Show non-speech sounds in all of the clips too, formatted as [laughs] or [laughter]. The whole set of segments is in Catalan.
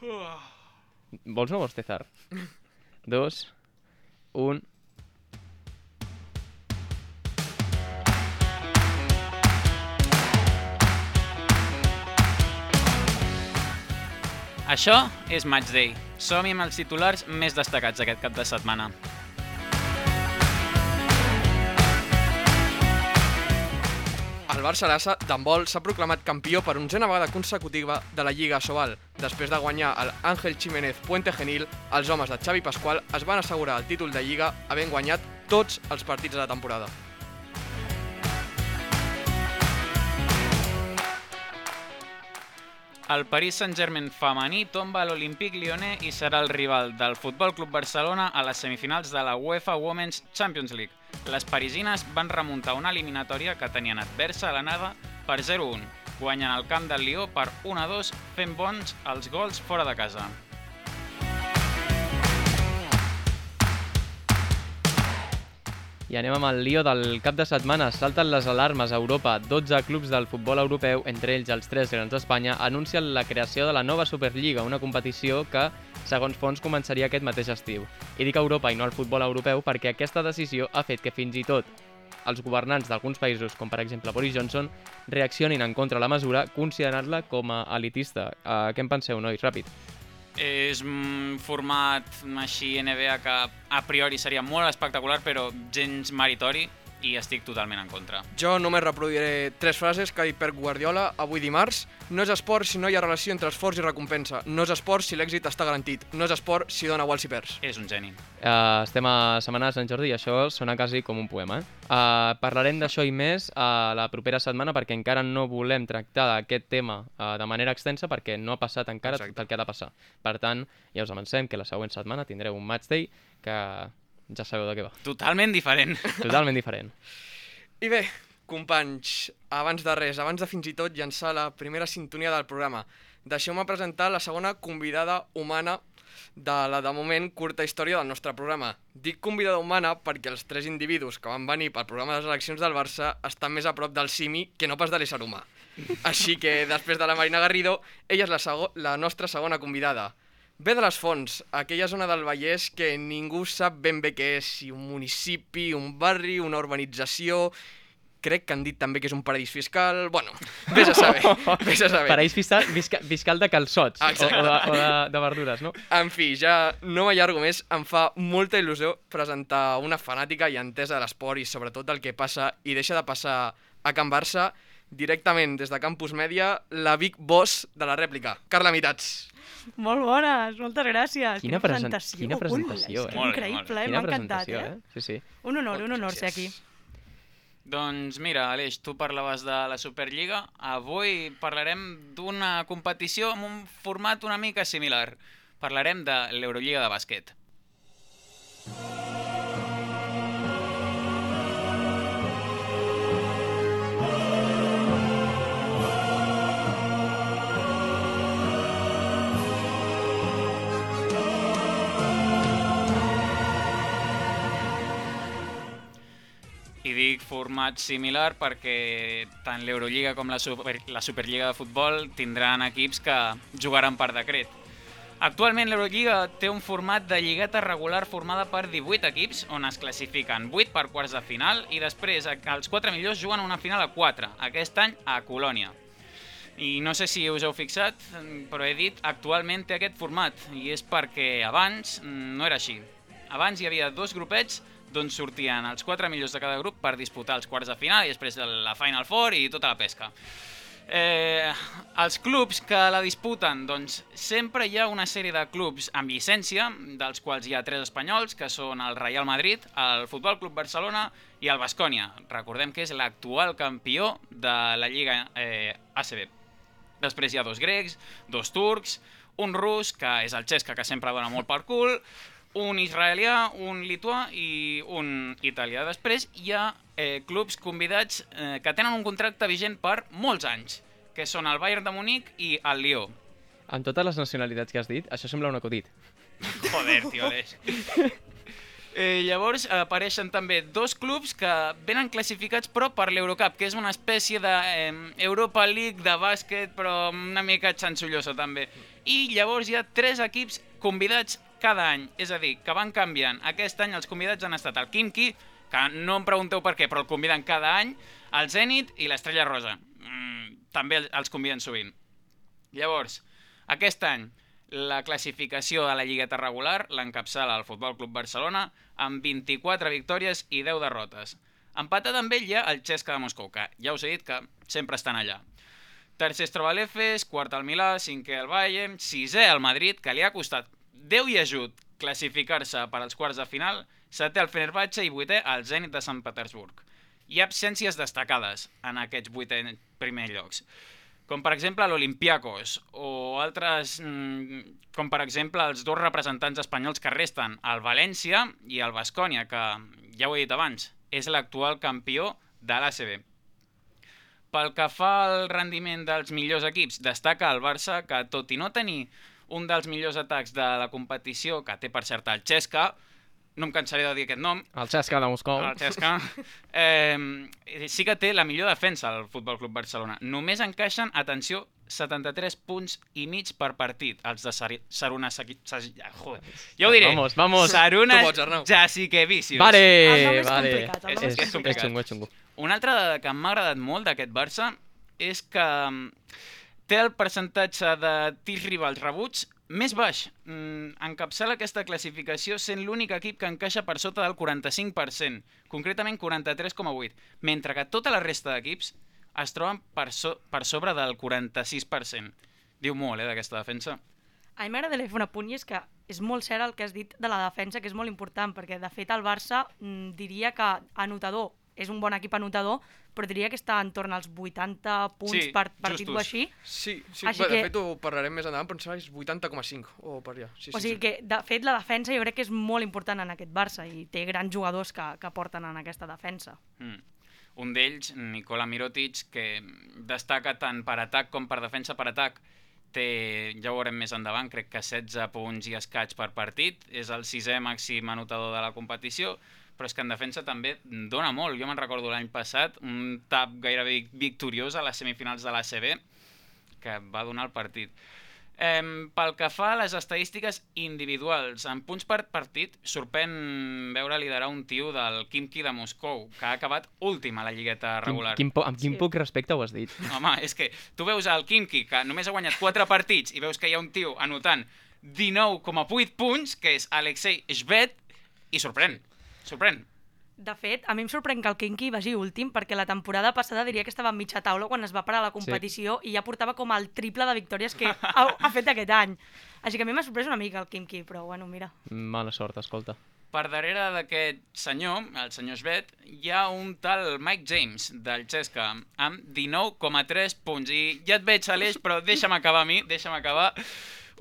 Vols o no vols, Cezar? Dos, un... Això és Matchday. Som-hi amb els titulars més destacats aquest cap de setmana. El Barça Lassa d'handbol s'ha proclamat campió per onzena vegada consecutiva de la Lliga Sobal. Després de guanyar el Ángel Jiménez Puente Genil, els homes de Xavi Pascual es van assegurar el títol de Lliga havent guanyat tots els partits de la temporada. El Paris Saint-Germain femení tomba l'Olympique Lyonnais i serà el rival del Futbol Club Barcelona a les semifinals de la UEFA Women's Champions League. Les parisines van remuntar una eliminatòria que tenien adversa a l'anada per 0-1, guanyant el camp del Lió per 1-2 fent bons els gols fora de casa. I anem amb el lío del cap de setmana. Salten les alarmes a Europa. 12 clubs del futbol europeu, entre ells els tres grans d'Espanya, anuncien la creació de la nova Superliga, una competició que, segons fons, començaria aquest mateix estiu. I dic Europa i no el futbol europeu perquè aquesta decisió ha fet que fins i tot els governants d'alguns països, com per exemple Boris Johnson, reaccionin en contra la mesura considerant-la com a elitista. Uh, què en penseu, nois? Ràpid. És format així NBA que a priori seria molt espectacular però gens meritori i estic totalment en contra. Jo només reproduiré tres frases que ha dit Pep Guardiola avui dimarts. No és esport si no hi ha relació entre esforç i recompensa. No és esport si l'èxit està garantit. No és esport si dona igual si perds. És un geni. Uh, estem a setmana de Sant Jordi i això sona quasi com un poema. Eh? Uh, parlarem d'això i més a uh, la propera setmana perquè encara no volem tractar aquest tema uh, de manera extensa perquè no ha passat encara Exacte. tot el que ha de passar. Per tant, ja us avancem que la següent setmana tindreu un match day que ja sabeu de què va. Totalment diferent. [laughs] Totalment diferent. I bé, companys, abans de res, abans de fins i tot llançar la primera sintonia del programa, deixeu-me presentar la segona convidada humana de la, de moment, curta història del nostre programa. Dic convidada humana perquè els tres individus que van venir pel programa de les eleccions del Barça estan més a prop del simi que no pas de l'ésser humà. Així que, després de la Marina Garrido, ella és la, la nostra segona convidada. Ve de les Fonts, aquella zona del Vallès que ningú sap ben bé què és, si un municipi, un barri, una urbanització... Crec que han dit també que és un paradís fiscal... Bueno, vés a saber, [laughs] vés a saber. Paraís fiscal, fiscal, fiscal de calçots o, Exacte. o, de, o de, de verdures, no? En fi, ja no m'allargo més, em fa molta il·lusió presentar una fanàtica i entesa de l'esport i sobretot el que passa i deixa de passar a Can Barça directament des de Campus Mèdia, la Big Boss de la rèplica, Carla Mitats. [laughs] Molt bones, moltes gràcies. Quina quina presentació, Ui, eh? és que Molt increïble, eh? Quina M'ha encantat, presentació, eh? eh? Sí, sí. Un honor, un honor ser aquí. Doncs mira, Aleix, tu parlaves de la Superliga. Avui parlarem d'una competició amb un format una mica similar. Parlarem de l'Eurolliga de bàsquet. I format similar perquè tant l'Eurolliga com la, Super, la Superliga de futbol tindran equips que jugaran per decret. Actualment l'Eurolliga té un format de lligueta regular formada per 18 equips on es classifiquen 8 per quarts de final i després els 4 millors juguen una final a 4, aquest any a Colònia. I no sé si us heu fixat, però he dit actualment té aquest format i és perquè abans no era així. Abans hi havia dos grupets d'on sortien els quatre millors de cada grup per disputar els quarts de final i després de la Final Four i tota la pesca. Eh, els clubs que la disputen, doncs sempre hi ha una sèrie de clubs amb llicència, dels quals hi ha tres espanyols, que són el Real Madrid, el Futbol Club Barcelona i el Bascònia. Recordem que és l'actual campió de la Lliga eh, ACB. Després hi ha dos grecs, dos turcs, un rus, que és el Xesca, que sempre dona molt per cul, un israelià, un lituà i un italià. Després hi ha eh, clubs convidats eh, que tenen un contracte vigent per molts anys, que són el Bayern de Munic i el Lió. Amb totes les nacionalitats que has dit, això sembla un acudit. [laughs] Joder, tio, Aleix. [laughs] Eh, llavors apareixen també dos clubs que venen classificats però per l'Eurocup, que és una espècie d'Europa de, eh, League de bàsquet, però una mica xansollosa també. I llavors hi ha tres equips convidats cada any, és a dir, que van canviant. Aquest any els convidats han estat el Kimki, que no em pregunteu per què, però el conviden cada any, el Zenit i l'Estrella Rosa. Mm, també els conviden sovint. Llavors, aquest any, la classificació de la lligueta regular l'encapçala el Futbol Club Barcelona amb 24 victòries i 10 derrotes. Empatat amb ell hi ha el Xesca de Moscou, que ja us he dit que sempre estan allà. Tercer es troba l'Efes, quart el Milà, cinquè el Bayern, sisè el Madrid, que li ha costat Déu i ajut classificar-se per als quarts de final, setè el Fenerbahce i vuitè el Zenit de Sant Petersburg. Hi ha absències destacades en aquests vuitè primers llocs com per exemple l'Olimpiakos o altres, mm, com per exemple els dos representants espanyols que resten, el València i el Bascònia, que ja ho he dit abans, és l'actual campió de l'ACB. Pel que fa al rendiment dels millors equips, destaca el Barça que, tot i no tenir un dels millors atacs de la competició, que té per cert el Xesca, no em cansaré de dir aquest nom. El Xesca de Moscou. El Xesca. [laughs] Eh, sí que té la millor defensa al Futbol Club Barcelona. Només encaixen, atenció, 73 punts i mig per partit, els de Sar Saruna... Joder, ja ho diré. Vamos, vamos. Saruna. Jasikevičius. Vale, El és vale. nom És- És, és complicat. és xungo, és xungo. Una altra dada que m'ha agradat molt d'aquest Barça és que mm, té el percentatge de tirs rivals rebuts més baix. Mm, encapçala aquesta classificació sent l'únic equip que encaixa per sota del 45%, concretament 43,8%, mentre que tota la resta d'equips es troben per, so per sobre del 46%. Diu molt, eh, d'aquesta defensa. A mi m'agradaria fer un apunt i és que és molt cert el que has dit de la defensa, que és molt important, perquè de fet el Barça mm, diria que anotador és un bon equip anotador, però diria que està entorn als 80 punts Sí, per partit justos. o així. Sí, sí. Així Bé, de que- fet ho parlarem més endavant, però em sembla que és 80,5 o per allà. Sí, o sí, sigui sí. que, de fet, la defensa jo crec que és molt important en aquest Barça i té grans jugadors que, que porten en aquesta defensa. Mm. Un d'ells, Nikola Mirotic, que destaca tant per atac com per defensa per atac, té, ja ho veurem més endavant, crec que 16 punts i escaig per partit, és el sisè màxim anotador de la competició, però és que en defensa també dona molt. Jo me'n recordo l'any passat, un tap gairebé victoriós a les semifinals de l'ACB, que va donar el partit. Em, pel que fa a les estadístiques individuals, en punts per partit, sorprèn veure liderar un tio del Kimki de Moscou, que ha acabat últim a la lligueta Quin, regular. quin, po- amb quin Sí. poc respecte ho has dit? Home, és que tu veus el Kimki, que només ha guanyat 4 partits, i veus que hi ha un tio anotant 19,8 punts, que és Alexei Shved, i sorprèn, sorprèn. De fet, a mi em sorprèn que el Kinky vagi últim, perquè la temporada passada diria que estava a mitja taula quan es va parar la competició sí. i ja portava com el triple de victòries que [laughs] ha, ha fet aquest any. Així que a mi m'ha sorprès una mica el Kimki, però bueno, mira. Mala sort, escolta. Per darrere d'aquest senyor, el senyor Shved, hi ha un tal Mike James, del Xesca, amb 19,3 punts. I ja et veig, Aleix, però deixa'm acabar a mi, deixa'm acabar.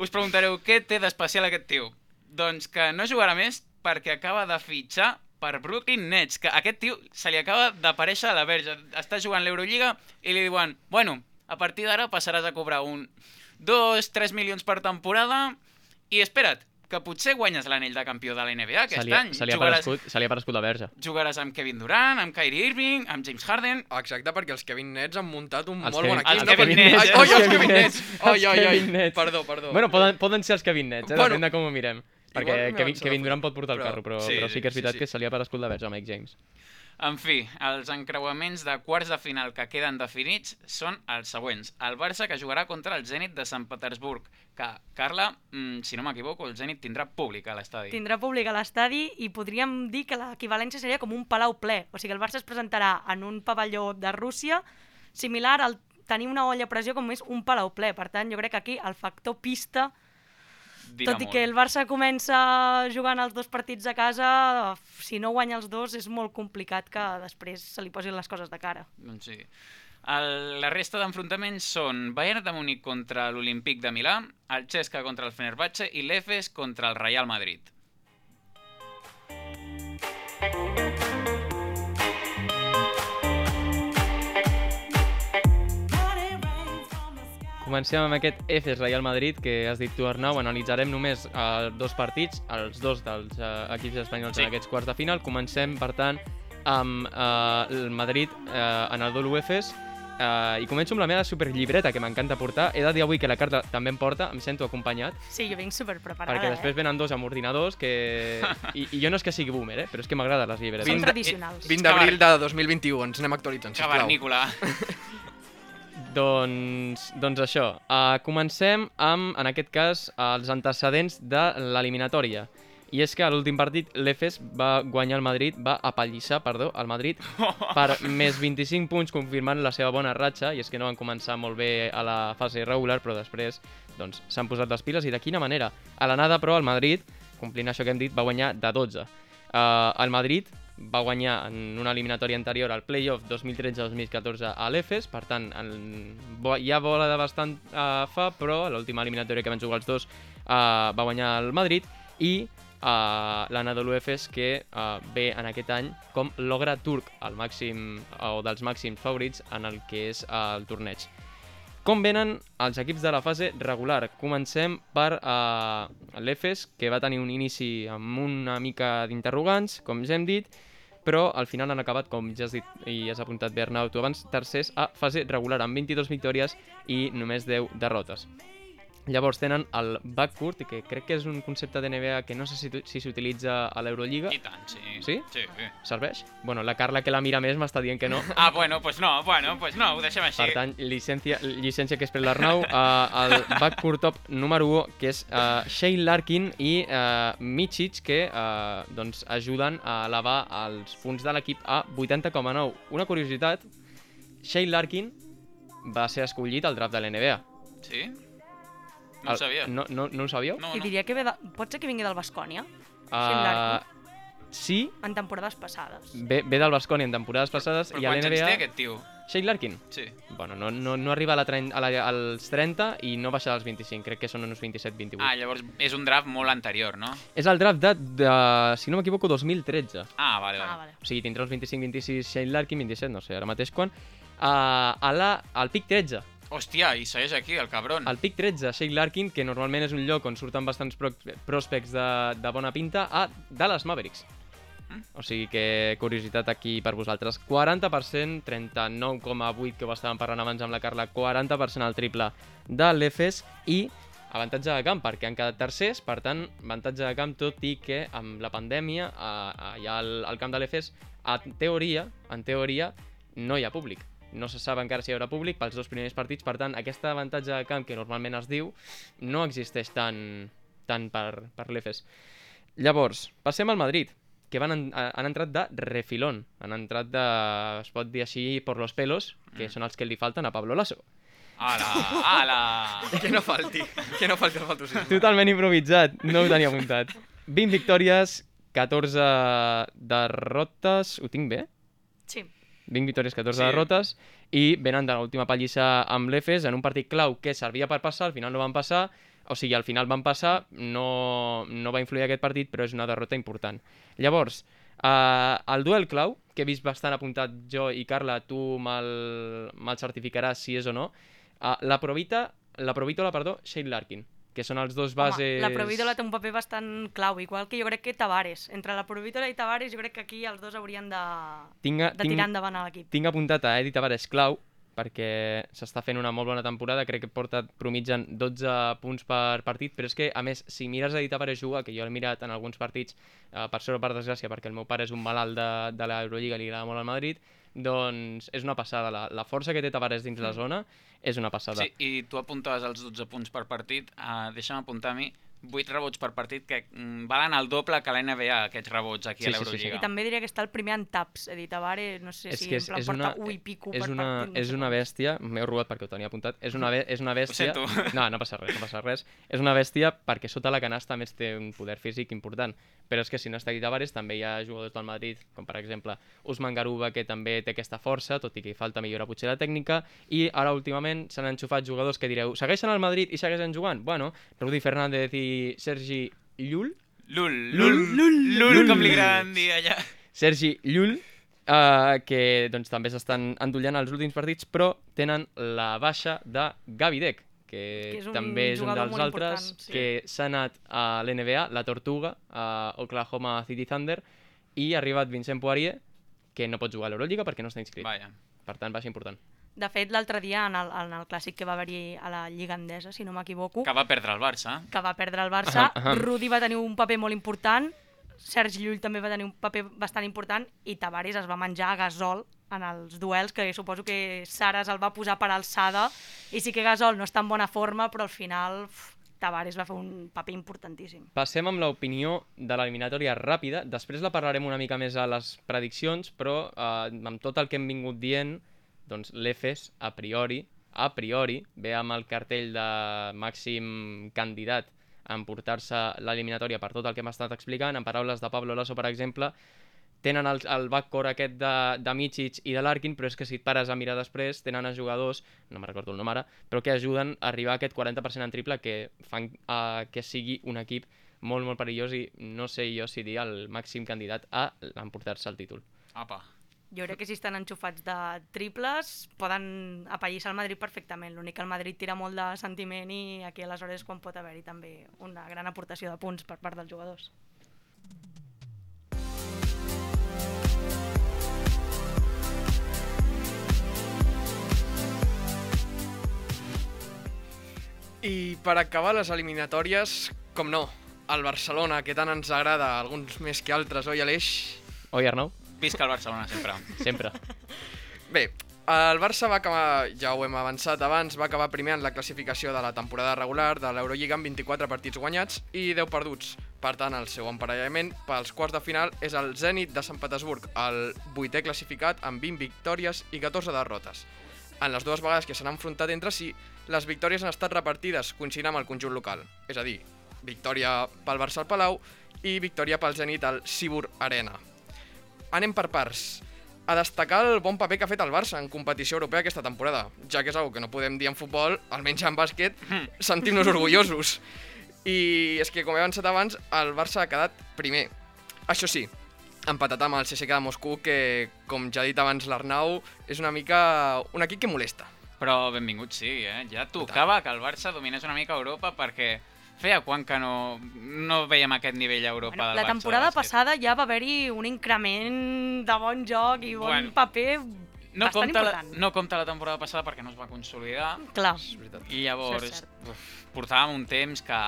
Us preguntareu què té d'especial aquest tio. Doncs que no jugarà més perquè acaba de fitxar per Brooklyn Nets, que aquest tio se li acaba d'aparèixer a la verge. Està jugant l'Eurolliga i li diuen, bueno, a partir d'ara passaràs a cobrar un 2-3 milions per temporada i espera't, que potser guanyes l'anell de campió de la NBA aquest Se li, any. se li ha Jugaràs- aparegut, se li ha aparegut la verge. jugaràs amb Kevin Durant, amb Kyrie Irving, amb James Harden... Exacte, perquè els Kevin Nets han muntat un Els molt bon Kevin- equip. els no? Kevin Nets, Ai? Oi, els Kevin Nets! Oi, oi, oi. Perdó, perdó. Bueno, poden, poden ser els Kevin Nets, eh? Bueno, depèn de com ho mirem. Perquè igual Kevin, Kevin Durant pot portar el però- carro, però, sí, però sí que és sí, veritat sí. que se li ha aparegut la verge a Mike James. En fi, els encreuaments de quarts de final que queden definits són els següents. El Barça que jugarà contra el Zenit de Sant Petersburg, que, Carla, mm, si no m'equivoco, el Zenit tindrà públic a l'estadi. Tindrà públic a l'estadi i podríem dir que l'equivalència seria com un palau ple. O sigui, el Barça es presentarà en un pavelló de Rússia similar al tenir una olla a pressió com és un palau ple. Per tant, jo crec que aquí el factor pista, Tot i molt. que el Barça comença jugant els dos partits a casa, si no guanya els dos és molt complicat que després se li posin les coses de cara. Doncs sí. El, la resta d'enfrontaments són Bayern de Múnich contra l'Olímpic de Milà, el Xesca contra el Fenerbahce i l'Efes contra el Real Madrid. Comencem amb aquest Efes Real Madrid, que has dit tu, Arnau. Analitzarem només uh, dos partits, els dos dels uh, equips espanyols Sí. en aquests quarts de final. Comencem, per tant, amb uh, el Madrid uh, en el Dolu Efes. Uh, I començo amb la meva superllibreta, que m'encanta portar. He de dir avui que la carta també em porta, em sento acompanyat, Sí, jo vinc super preparada, perquè després eh? venen dos amb ordinadors, que... [laughs] I, I jo no és que sigui boomer, eh? però és que m'agraden les llibretes. Són tradicionals. 20 d'abril de 2021, ens anem actualitzant, sisplau. Cavernícola. [laughs] Doncs, doncs això, uh, comencem amb, en aquest cas, els antecedents de l'eliminatòria. I és que a l'últim partit l'Efes va guanyar el Madrid, va apallissar, perdó, el Madrid [laughs] per més 25 punts confirmant la seva bona ratxa, i és que no van començar molt bé a la fase regular, però després doncs, s'han posat les piles, i de quina manera? A l'anada, però, el Madrid, complint això que hem dit, va guanyar de 12. Uh, el Madrid va guanyar en una eliminatòria anterior al playoff 2013-2014 a l'Efes, per tant, bo- ja vola de bastant uh, fa, però l'última eliminatòria que van jugar els dos uh, va guanyar el Madrid, i uh, l'Anadolu Efes que uh, ve en aquest any com l'ogre turc, el màxim, o dels màxims favorits en el que és uh, el torneig. Com venen els equips de la fase regular? Comencem per uh, l'Efes, que va tenir un inici amb una mica d'interrogants, com ja hem dit, però al final han acabat, com ja has dit i has apuntat bé Arnau, tu abans, tercers a fase regular, amb 22 victòries i només 10 derrotes. Llavors tenen el backcourt, que crec que és un concepte de NBA que no sé si, tu- si s'utilitza a l'Eurolliga. I tant, sí. Sí? Sí, sí. Serveix? Bueno, la Carla, que la mira més, m'està dient que no. [laughs] Ah, bueno, pues no, bueno, pues no, ho deixem així. Per tant, llicència, llicència que és per l'Arnau, uh, el backcourt top número 1, que és uh, Shane Larkin i uh, Michic, que uh, doncs, ajuden a elevar els punts de l'equip a 80,9. Una curiositat, Shane Larkin va ser escollit al draft de l'NBA. Sí? No ho sabia. No, no, no ho sabíeu? No, I no. diria que ve de... pot ser que vingui del Bascònia, Uh, sí, en temporades passades. ve, ve del Basconi en temporades passades Però i a quants anys l'NBA... té aquest tio? Shane Larkin? Sí. Bueno, no, no, no arriba a la, tren- a la, als 30 i no baixa als 25, crec que són uns 27-28. Ah, llavors és un draft molt anterior, no? És el draft de, de si no m'equivoco, 2013. Ah, vale, vale. Ah, vale. O sigui, tindrà uns 25-26 Shane Larkin, 27, no sé ara mateix quan. Uh, a la, al pic 13. Hòstia, i segueix aquí, el cabron. Al pic 13, Shane Larkin, que normalment és un lloc on surten bastants pro prospects de, de bona pinta, a Dallas Mavericks. O sigui que curiositat aquí per vosaltres. 40%, 39,8 que ho estàvem parlant abans amb la Carla, 40% al triple de l'Efes i avantatge de camp perquè han quedat tercers, per tant, avantatge de camp tot i que amb la pandèmia allà al, al camp de l'Efes, en teoria, en teoria, no hi ha públic. No se sap encara si hi haurà públic pels dos primers partits, per tant, aquest avantatge de camp que normalment es diu no existeix tant, tant per, per l'Efes. Llavors, passem al Madrid, que van en, han entrat de refilón, han entrat de, es pot dir així, por los pelos, que són els que li falten a Pablo Lasso. Ala, ala. [laughs] Que no falti, que no falti el faltosisme. Totalment improvisat, no ho tenia apuntat. 20 victòries, 14 derrotes, ho tinc bé? Sí. 20 victòries, 14 Sí. derrotes, i venen de l'última pallissa amb l'Efes en un partit clau que servia per passar, al final no van passar, o sigui, al final van passar, no, no va influir aquest partit, però és una derrota important. Llavors, eh, el duel clau, que he vist bastant apuntat jo i Carla, tu me'l me certificaràs si és o no, eh, la Provita, la Provítola, perdó, Shane Larkin, que són els dos bases... Home, la Provítola té un paper bastant clau, igual que jo crec que Tavares. Entre la Provítola i Tavares jo crec que aquí els dos haurien de, Tinc, de tirar endavant a l'equip. tinc apuntat a Edi Tavares clau perquè s'està fent una molt bona temporada, crec que porta promitjant 12 punts per partit, però és que, a més, si mires Edi Tavares jugar, que jo l'he mirat en alguns partits, eh, per sort o per desgràcia, perquè el meu pare és un malalt de, de l'Eurolliga i li agrada molt al Madrid, doncs és una passada. La, la força que té Tavares dins la zona és una passada. Sí, i tu apuntaves els 12 punts per partit. Uh, deixa'm apuntar a mi 8 rebots per partit que mm, valen el doble que la NBA, aquests rebots aquí Sí, a sí, sí, sí. l'Eurolliga. I també diria que està el primer en taps. He dit, Tavares, no sé és si que en és, plan és porta una, 1 i pico és per una, partit. no és una bèstia, m'he robat perquè ho tenia apuntat, és una, és una bèstia... sento. No, no passa res, no passa res. És una bèstia perquè sota la canasta a més té un poder físic important. Però és que si no està Tavares també hi ha jugadors del Madrid, com per exemple Usman Garuba, que també té aquesta força, tot i que hi falta millorar potser la tècnica, i ara últimament s'han enxufat jugadors que direu, segueixen al Madrid i segueixen jugant? Bueno, Rudi Fernández i Sergi Llull, Lul, lul, lul, lul, com li agraden dir allà. Sergi Llull, uh, que doncs, també s'estan endollant als últims partits, però tenen la baixa de Gavi Dec, que, Que és un també és un dels altres, sí. que s'ha anat a l'NBA, la Tortuga, a Oklahoma City Thunder, i ha arribat Vincent Poirier, que no pot jugar a l'Eurolliga perquè no està inscrit. Vaja. Per tant, baixa important. De fet, l'altre dia, en el, en el clàssic que va haver-hi a la Lliga Endesa, si no m'equivoco, Que va perdre el Barça. que va perdre el Barça, Aham, aham. Rudi va tenir un paper molt important, Sergi Llull també va tenir un paper bastant important i Tavares es va menjar a Gasol en els duels, que suposo que Saras el va posar per alçada i sí que Gasol no està en bona forma, però al final uf, Tavares va fer un paper importantíssim. Passem amb l'opinió de l'eliminatòria ràpida. Després la parlarem una mica més a les prediccions, però eh, amb tot el que hem vingut dient, doncs l'EFES, a priori, a priori, ve amb el cartell de màxim candidat a emportar-se l'eliminatòria per tot el que hem estat explicant. En paraules de Pablo Lasso, per exemple, tenen el, el backcourt aquest de, de Michic i de Larkin, però és que si et pares a mirar després, tenen els jugadors, no me'n recordo el nom ara, però que ajuden a arribar a aquest 40% en triple que fan uh, que sigui un equip molt, molt perillós i no sé jo si dir el màxim candidat a emportar-se el títol. Apa. Jo crec que si estan enxufats de triples poden apallissar el Madrid perfectament. L'únic que el Madrid tira molt de sentiment i aquí aleshores quan pot haver-hi també una gran aportació de punts per part dels jugadors. I per acabar les eliminatòries, com no, el Barcelona, que tant ens agrada, alguns més que altres, oi Aleix? Oi, Arnau? Visca el Barcelona sempre. Sempre. Bé, el Barça va acabar, ja ho hem avançat abans, va acabar primer en la classificació de la temporada regular de l'Eurolliga amb 24 partits guanyats i 10 perduts. Per tant, el seu emparellament pels quarts de final és el Zenit de Sant Petersburg, el vuitè classificat amb 20 victòries i 14 derrotes. En les dues vegades que s'han enfrontat entre si, les victòries han estat repartides coincidint amb el conjunt local. És a dir, victòria pel Barça al Palau i victòria pel Zenit al Cibur Arena. Anem per parts. A destacar el bon paper que ha fet el Barça en competició europea aquesta temporada, ja que és una que no podem dir en futbol, almenys en bàsquet, sentim-nos [laughs] orgullosos. I és que, com he avançat abans, el Barça ha quedat primer. Això sí, empatat amb el CSKA de Moscou, que, com ja ha dit abans l'Arnau, és una mica un equip que molesta. Però benvingut sí, eh? Ja tocava que el Barça dominés una mica Europa perquè feia quan que no, no veiem aquest nivell a Europa Bueno, del la Barça temporada bàsquet. passada ja va haver-hi un increment de bon joc i bon Bueno, paper no bastant compta, la, important. no compta la temporada passada perquè no es va consolidar Clar, És veritat. i llavors uf, portàvem un temps que...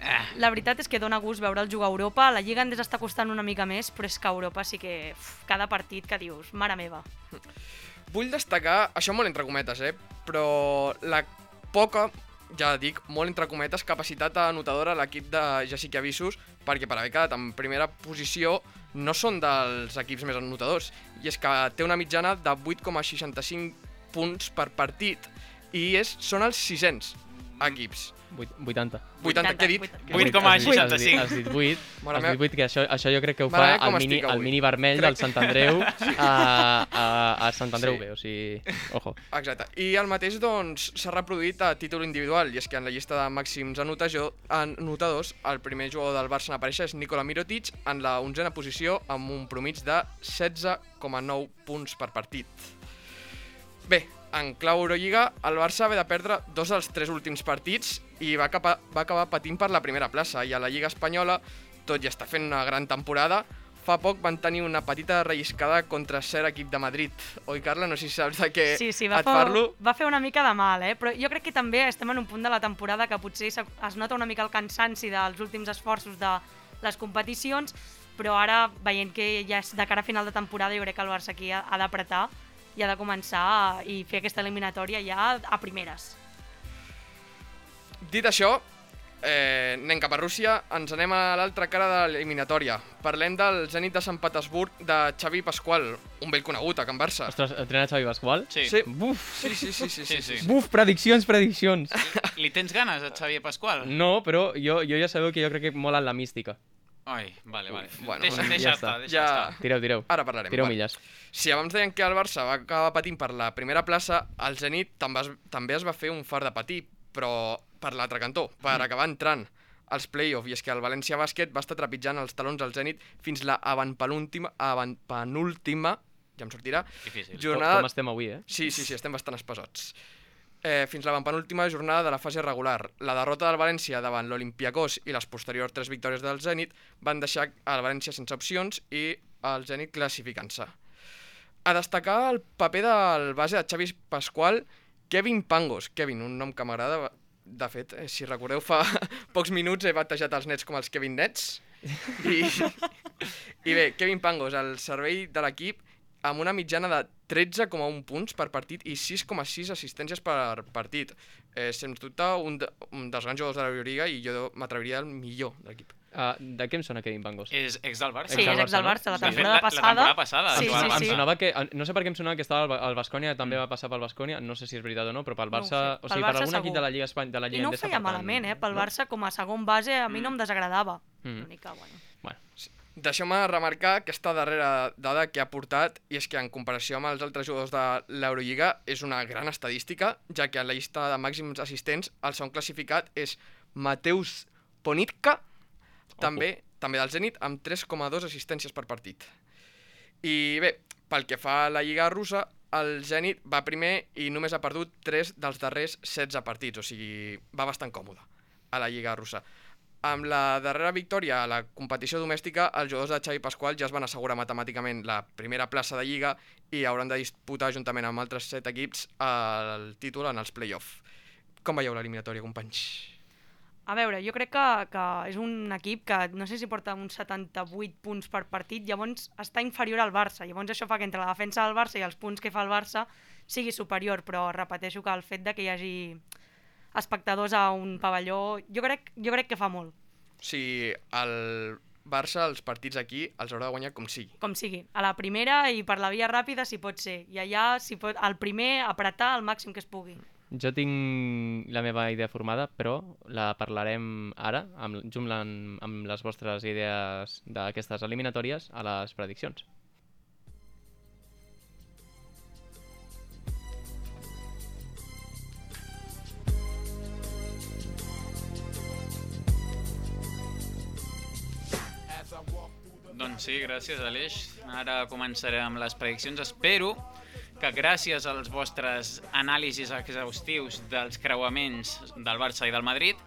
Eh, la veritat és que dona gust veure'l jugar a Europa. La Lliga Endesa està costant una mica més, però és que a Europa sí que uf, cada partit que dius, mare meva. Vull destacar, això molt entre cometes, eh? però la poca, ja dic, molt entre cometes, capacitat anotadora a l'equip de Jessica Avisos, perquè per haver quedat en primera posició no són dels equips més anotadors, i és que té una mitjana de 8,65 punts per partit, i és, són els 600 equips. Vuit- 80. 80, què he dit? 80. Què he dit? 8,65. Has dit, has dit 8, Mare has dit 8 que això, això jo crec que ho fa el mini, el mini vermell Crec- del Sant Andreu [laughs] a, a, a Sant Andreu Sí. B, o sigui, ojo. Exacte. I el mateix doncs s'ha reproduït a títol individual i és que en la llista de màxims anotajo- anotadors el primer jugador del Barça en aparèixer és Nikola Mirotic en la onzena posició amb un promig de 16,9 punts per partit. Bé, en clau Eurolliga, el Barça ve de perdre dos dels tres últims partits i va, capa, va acabar patint per la primera plaça. I a la Lliga Espanyola, tot i està fent una gran temporada, fa poc van tenir una petita relliscada contra cert equip de Madrid. Oi, Carla? No sé si saps de què Sí, sí, va et fer, parlo. va fer una mica de mal, eh? però jo crec que també estem en un punt de la temporada que potser se- es nota una mica el cansanci dels últims esforços de les competicions, però ara, veient que ja és de cara a final de temporada, jo crec que el Barça aquí ha, ha d'apretar i ha de començar i fer aquesta eliminatòria ja a primeres. Dit això, eh, anem cap a Rússia, ens anem a l'altra cara de l'eliminatòria. Parlem del Zenit de Sant Petersburg de Xavi Pasqual, un vell conegut a Can Barça. Ostres, entrena Xavi Pasqual? sí. Sí. Buf, Sí, sí, sí, sí, sí, Sí, sí, sí. buf, prediccions, prediccions. Li tens ganes a Xavier Pasqual? No, però jo, jo ja sabeu que jo crec que mola la mística. Ai, vale, vale. Bueno, deixa, ja deixa està. estar, deixa Ja- estar. Tireu, tireu. Ara parlarem. Tireu va. milles. Si abans deien que el Barça va acabar patint per la primera plaça, el Zenit també es, també es va fer un far de patir, però per l'altre cantó, per acabar entrant als play-off, i és que el València Bàsquet va estar trepitjant els talons al Zenit fins la avantpenúltima, avantpenúltima ja em sortirà, Difícil. jornada... Com, com estem avui, eh? Sí, sí, sí, estem bastant espesots. Eh, fins la penúltima jornada de la fase regular. La derrota del València davant l'Olimpiakos i les posteriors tres victòries del Zenit van deixar el València sense opcions i el Zenit classificant-se. A destacar el paper del base de Xavi Pasqual, Kevin Pangos. Kevin, un nom que m'agrada. De fet, eh, si recordeu, fa [laughs] pocs minuts he batejat els nets com els Kevin Nets. I, [laughs] I bé, Kevin Pangos, al servei de l'equip, amb una mitjana de 13,1 punts per partit i 6,6 assistències per partit. Eh, sens dubte, un, de, un dels grans jugadors de l'Euroliga i jo m'atreviria al millor de l'equip. Uh, de què em sona Kevin Pangos? És ex del Barça. Sí, és ex del Barça, la no? Temporada la- la passada. temporada passada, Sí, sí, sí. Em sonava que, no sé per què em sonava que estava al- al Bascònia, també va passar pel Bascònia, no sé si és veritat o no, però pel No Barça, sé. o sigui, per Barça algun equip segur. de la Lliga Espanya, de la I Lliga no ho feia per malament, eh? Pel no? Barça, com a segon base, a mi no em desagradava. Mm. L'única, bueno. Bueno, Deixeu-me remarcar aquesta darrera dada que ha portat, i és que en comparació amb els altres jugadors de l'Eurolliga és una gran estadística, ja que en la llista de màxims assistents el segon classificat és Mateus Ponitka, també, també del Zenit, amb 3,2 assistències per partit. I bé, pel que fa a la Lliga russa, el Zenit va primer i només ha perdut 3 dels darrers 16 partits, o sigui, va bastant còmode a la Lliga russa. Amb la darrera victòria a la competició domèstica, els jugadors de Xavi Pasqual ja es van assegurar matemàticament la primera plaça de Lliga i hauran de disputar juntament amb altres set equips el títol en els play-off. Com veieu l'eliminatòria, companys? A veure, jo crec que, que és un equip que no sé si porta uns 78 punts per partit, llavors està inferior al Barça. Llavors això fa que entre la defensa del Barça i els punts que fa el Barça sigui superior, però repeteixo que el fet de que hi hagi espectadors a un pavelló, jo crec, jo crec que fa molt, sigui, el Barça, els partits aquí, els haurà de guanyar com sigui. com sigui. A la primera i per la via ràpida si pot ser, i allà si pot, el primer apretar al màxim que es pugui. jo tinc la meva idea formada, però la parlarem ara, amb, junt amb, amb les vostres idees d'aquestes eliminatòries, a les prediccions. Doncs sí, gràcies Aleix. Ara començaré amb les prediccions. Espero que gràcies als vostres anàlisis exhaustius dels creuaments del Barça i del Madrid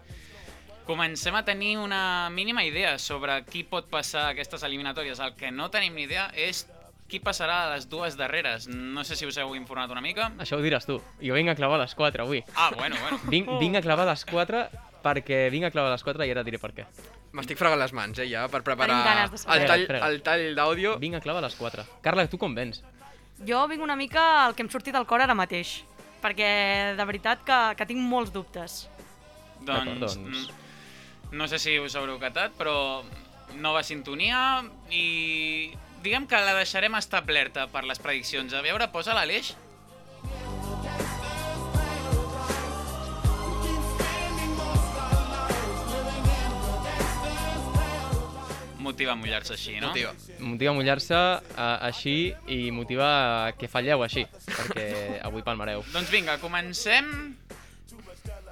comencem a tenir una mínima idea sobre qui pot passar aquestes eliminatòries. El que no tenim ni idea és qui passarà a les dues darreres. No sé si us heu informat una mica. Això ho diràs tu. Jo vinc a clavar les 4 avui. Ah, bueno, bueno. Vinc, vinc a clavar les 4 perquè vinc a clavar les 4 i ara diré per què. M'estic fregant les mans, eh, ja, per preparar el tall, el tall d'àudio. Vinc a clavar a les 4. Carla, tu com vens? Jo vinc una mica al que em surti del cor ara mateix, perquè de veritat que, que tinc molts dubtes. Doncs, doncs. mm, no sé si us haureu catat, però nova sintonia i diguem que la deixarem establerta per les prediccions. A veure, posa l'Aleix. Motiva a mullar-se així, no? Motiva. Motiva a mullar-se uh, així i motiva que falleu així, perquè avui palmareu. [laughs] Doncs vinga, comencem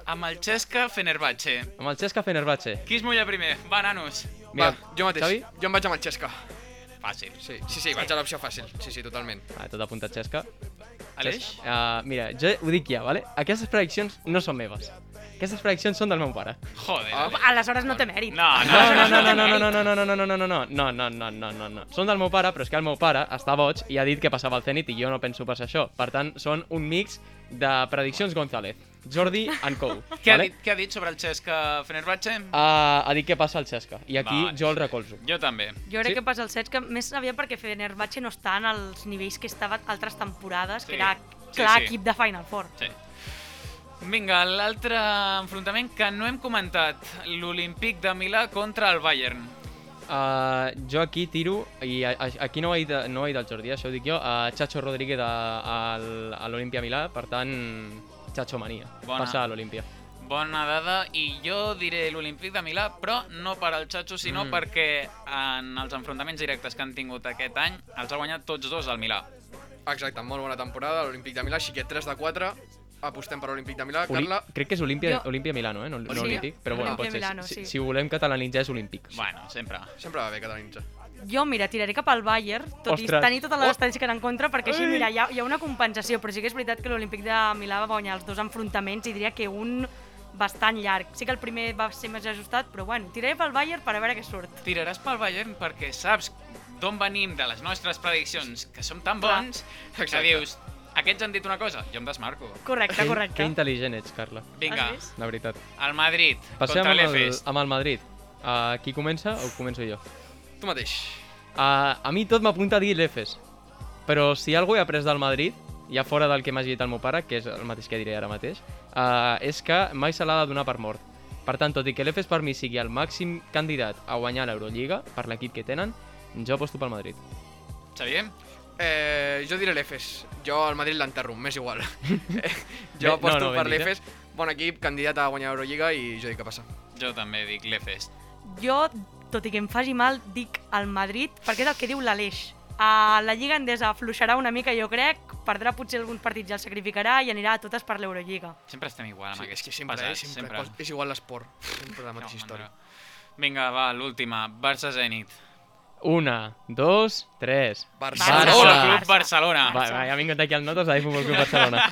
amb el Xesca Fenerbahce. Amb el Xesca Fenerbahce. Qui es mulla primer? Va, nanos. Mira, Va, jo mateix. Xavi? Jo em vaig amb el Xesca. Fàcil. Sí, sí, sí, vaig a l'opció fàcil. Sí, sí, totalment. Ah, tot apuntat Xesca. Aleix? Uh, mira, jo ho dic ja, vale? Aquestes prediccions no són meves. Aquestes prediccions són del meu pare. Joder, Ah. Aleix. Aleshores no té mèrit. No, No, no, no, no, no, no, no, no, no, no, no, no, no, no, no, no, no, no, no, no. Són del meu pare, però és que el meu pare està boig i ha dit que passava al Zenit i jo no penso passar això. Per tant, són un mix de prediccions González. Jordi and Co. Què, ha vale? dit, què ha dit sobre el Xesca Fenerbahce? Uh, ha dit que passa el Xesca. I aquí Vale. jo el recolzo. Jo també. Jo crec Sí? que passa el que més aviat perquè Fenerbahce no està en els nivells que estava altres temporades, Sí. que era Sí, clar sí. equip de Final Four. Sí. Vinga, l'altre enfrontament que no hem comentat, l'Olímpic de Milà contra el Bayern. Uh, jo aquí tiro, i a, a, aquí no ho, ha dit, no ho ha dit el Jordi, això ho dic jo, a Chacho Rodríguez a, a, a l'Olimpia Milà, per tant, Chacho Mania, Bona. passa a l'Olimpia. Bona dada, i jo diré l'Olímpic de Milà, però no per al Chacho, sinó Mm. mm. perquè en els enfrontaments directes que han tingut aquest any els ha guanyat tots dos al Milà. Exacte, molt bona temporada, l'Olímpic de Milà, així que 3 de 4, apostem per l'Olímpic de Milà. Oli Carla, crec que és Olímpia, Jo- Olímpia Milano, eh? no, no Sí. Olímpic, però bueno, pot ser. Milano, si, sí. si ho volem catalanitzar és Olímpics. Bueno, sempre. sempre va bé catalanitzar. Jo, mira, tiraré cap al Bayern, tot Ostres. i tenir totes les estadístiques en contra, perquè així, Ai. mira, hi ha, hi ha una compensació, però sí que és veritat que l'Olímpic de Milà va guanyar els dos enfrontaments i diria que un bastant llarg. Sí que el primer va ser més ajustat, però bueno, tiraré pel Bayern per a veure què surt. Tiraràs pel Bayern perquè saps d'on venim de les nostres prediccions, que som tan Clar. bons, que Exacte. dius, aquests han dit una cosa, jo em desmarco. Correcte, Que correcte. intel·ligent ets, Carla, Vinga, Has vist? la veritat. el Madrid Passem contra amb el, l'Efes. amb el Madrid. Uh, qui comença o començo jo? Tu mateix. Uh, a mi tot m'apunta a dir l'Efes. Però si algú he après del Madrid, ja fora del que m'ha dit el meu pare, que és el mateix que diré ara mateix, uh, és que mai se l'ha de donar per mort. Per tant, tot i que l'Efes per mi sigui el màxim candidat a guanyar l'Eurolliga, per l'equip que tenen, jo aposto pel Madrid. Xavier? Eh, jo diré l'Efes. Jo al Madrid l'enterro, m'és igual. [laughs] Eh, jo aposto no, no, per eh? l'Efes. Bon equip, candidat a guanyar Eurolliga i jo dic que passa. Jo també dic l'Efes. Jo, tot i que em faci mal, dic el Madrid, perquè és el que diu l'Aleix. A la Lliga Endesa afluixarà una mica, jo crec, perdrà potser alguns partits i els sacrificarà i anirà a totes per l'Eurolliga. Sempre estem igual amb Sí, és aquests que sempre, pesats, eh, sempre, sempre. és igual l'esport. Sempre la mateixa No, història. mandra. Vinga, va, l'última. Barça-Zenit. Una, dos, tres. Barcelona! Barça. Barça. Club Barcelona. Va, va, ja ha vingut aquí el Notes [laughs] de Futbol Club Barcelona.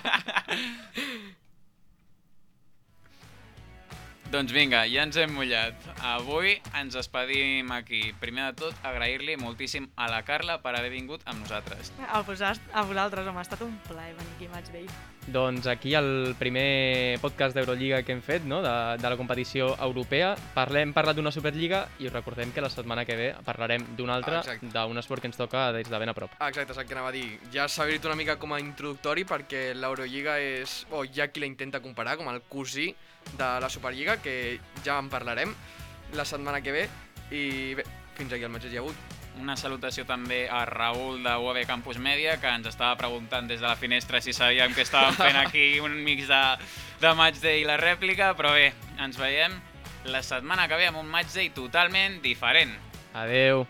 Doncs vinga, ja ens hem mullat. Avui ens despedim aquí. Primer de tot, agrair-li moltíssim a la Carla per haver vingut amb nosaltres. A, vosast, a vosaltres, home, ha estat un plaer venir aquí a Match Day. Doncs aquí el primer podcast d'Eurolliga que hem fet, no? de, de la competició europea. Parlem, hem parlat d'una Superliga i us recordem que la setmana que ve parlarem d'una altra, d'un esport que ens toca des de ben a prop. Ah, exacte, és el que anava a dir. Ja s'ha dit una mica com a introductori perquè l'Eurolliga és... o hi ha qui la intenta comparar com el cosí de la Superliga, que ja en parlarem la setmana que ve. I bé, fins aquí el mateix hi ha hagut. Una salutació també a Raül de UAB Campus Media, que ens estava preguntant des de la finestra si sabíem que estàvem fent aquí [laughs] un mix de, de Match Day i la rèplica, però bé, ens veiem la setmana que ve amb un Match Day totalment diferent. Adeu!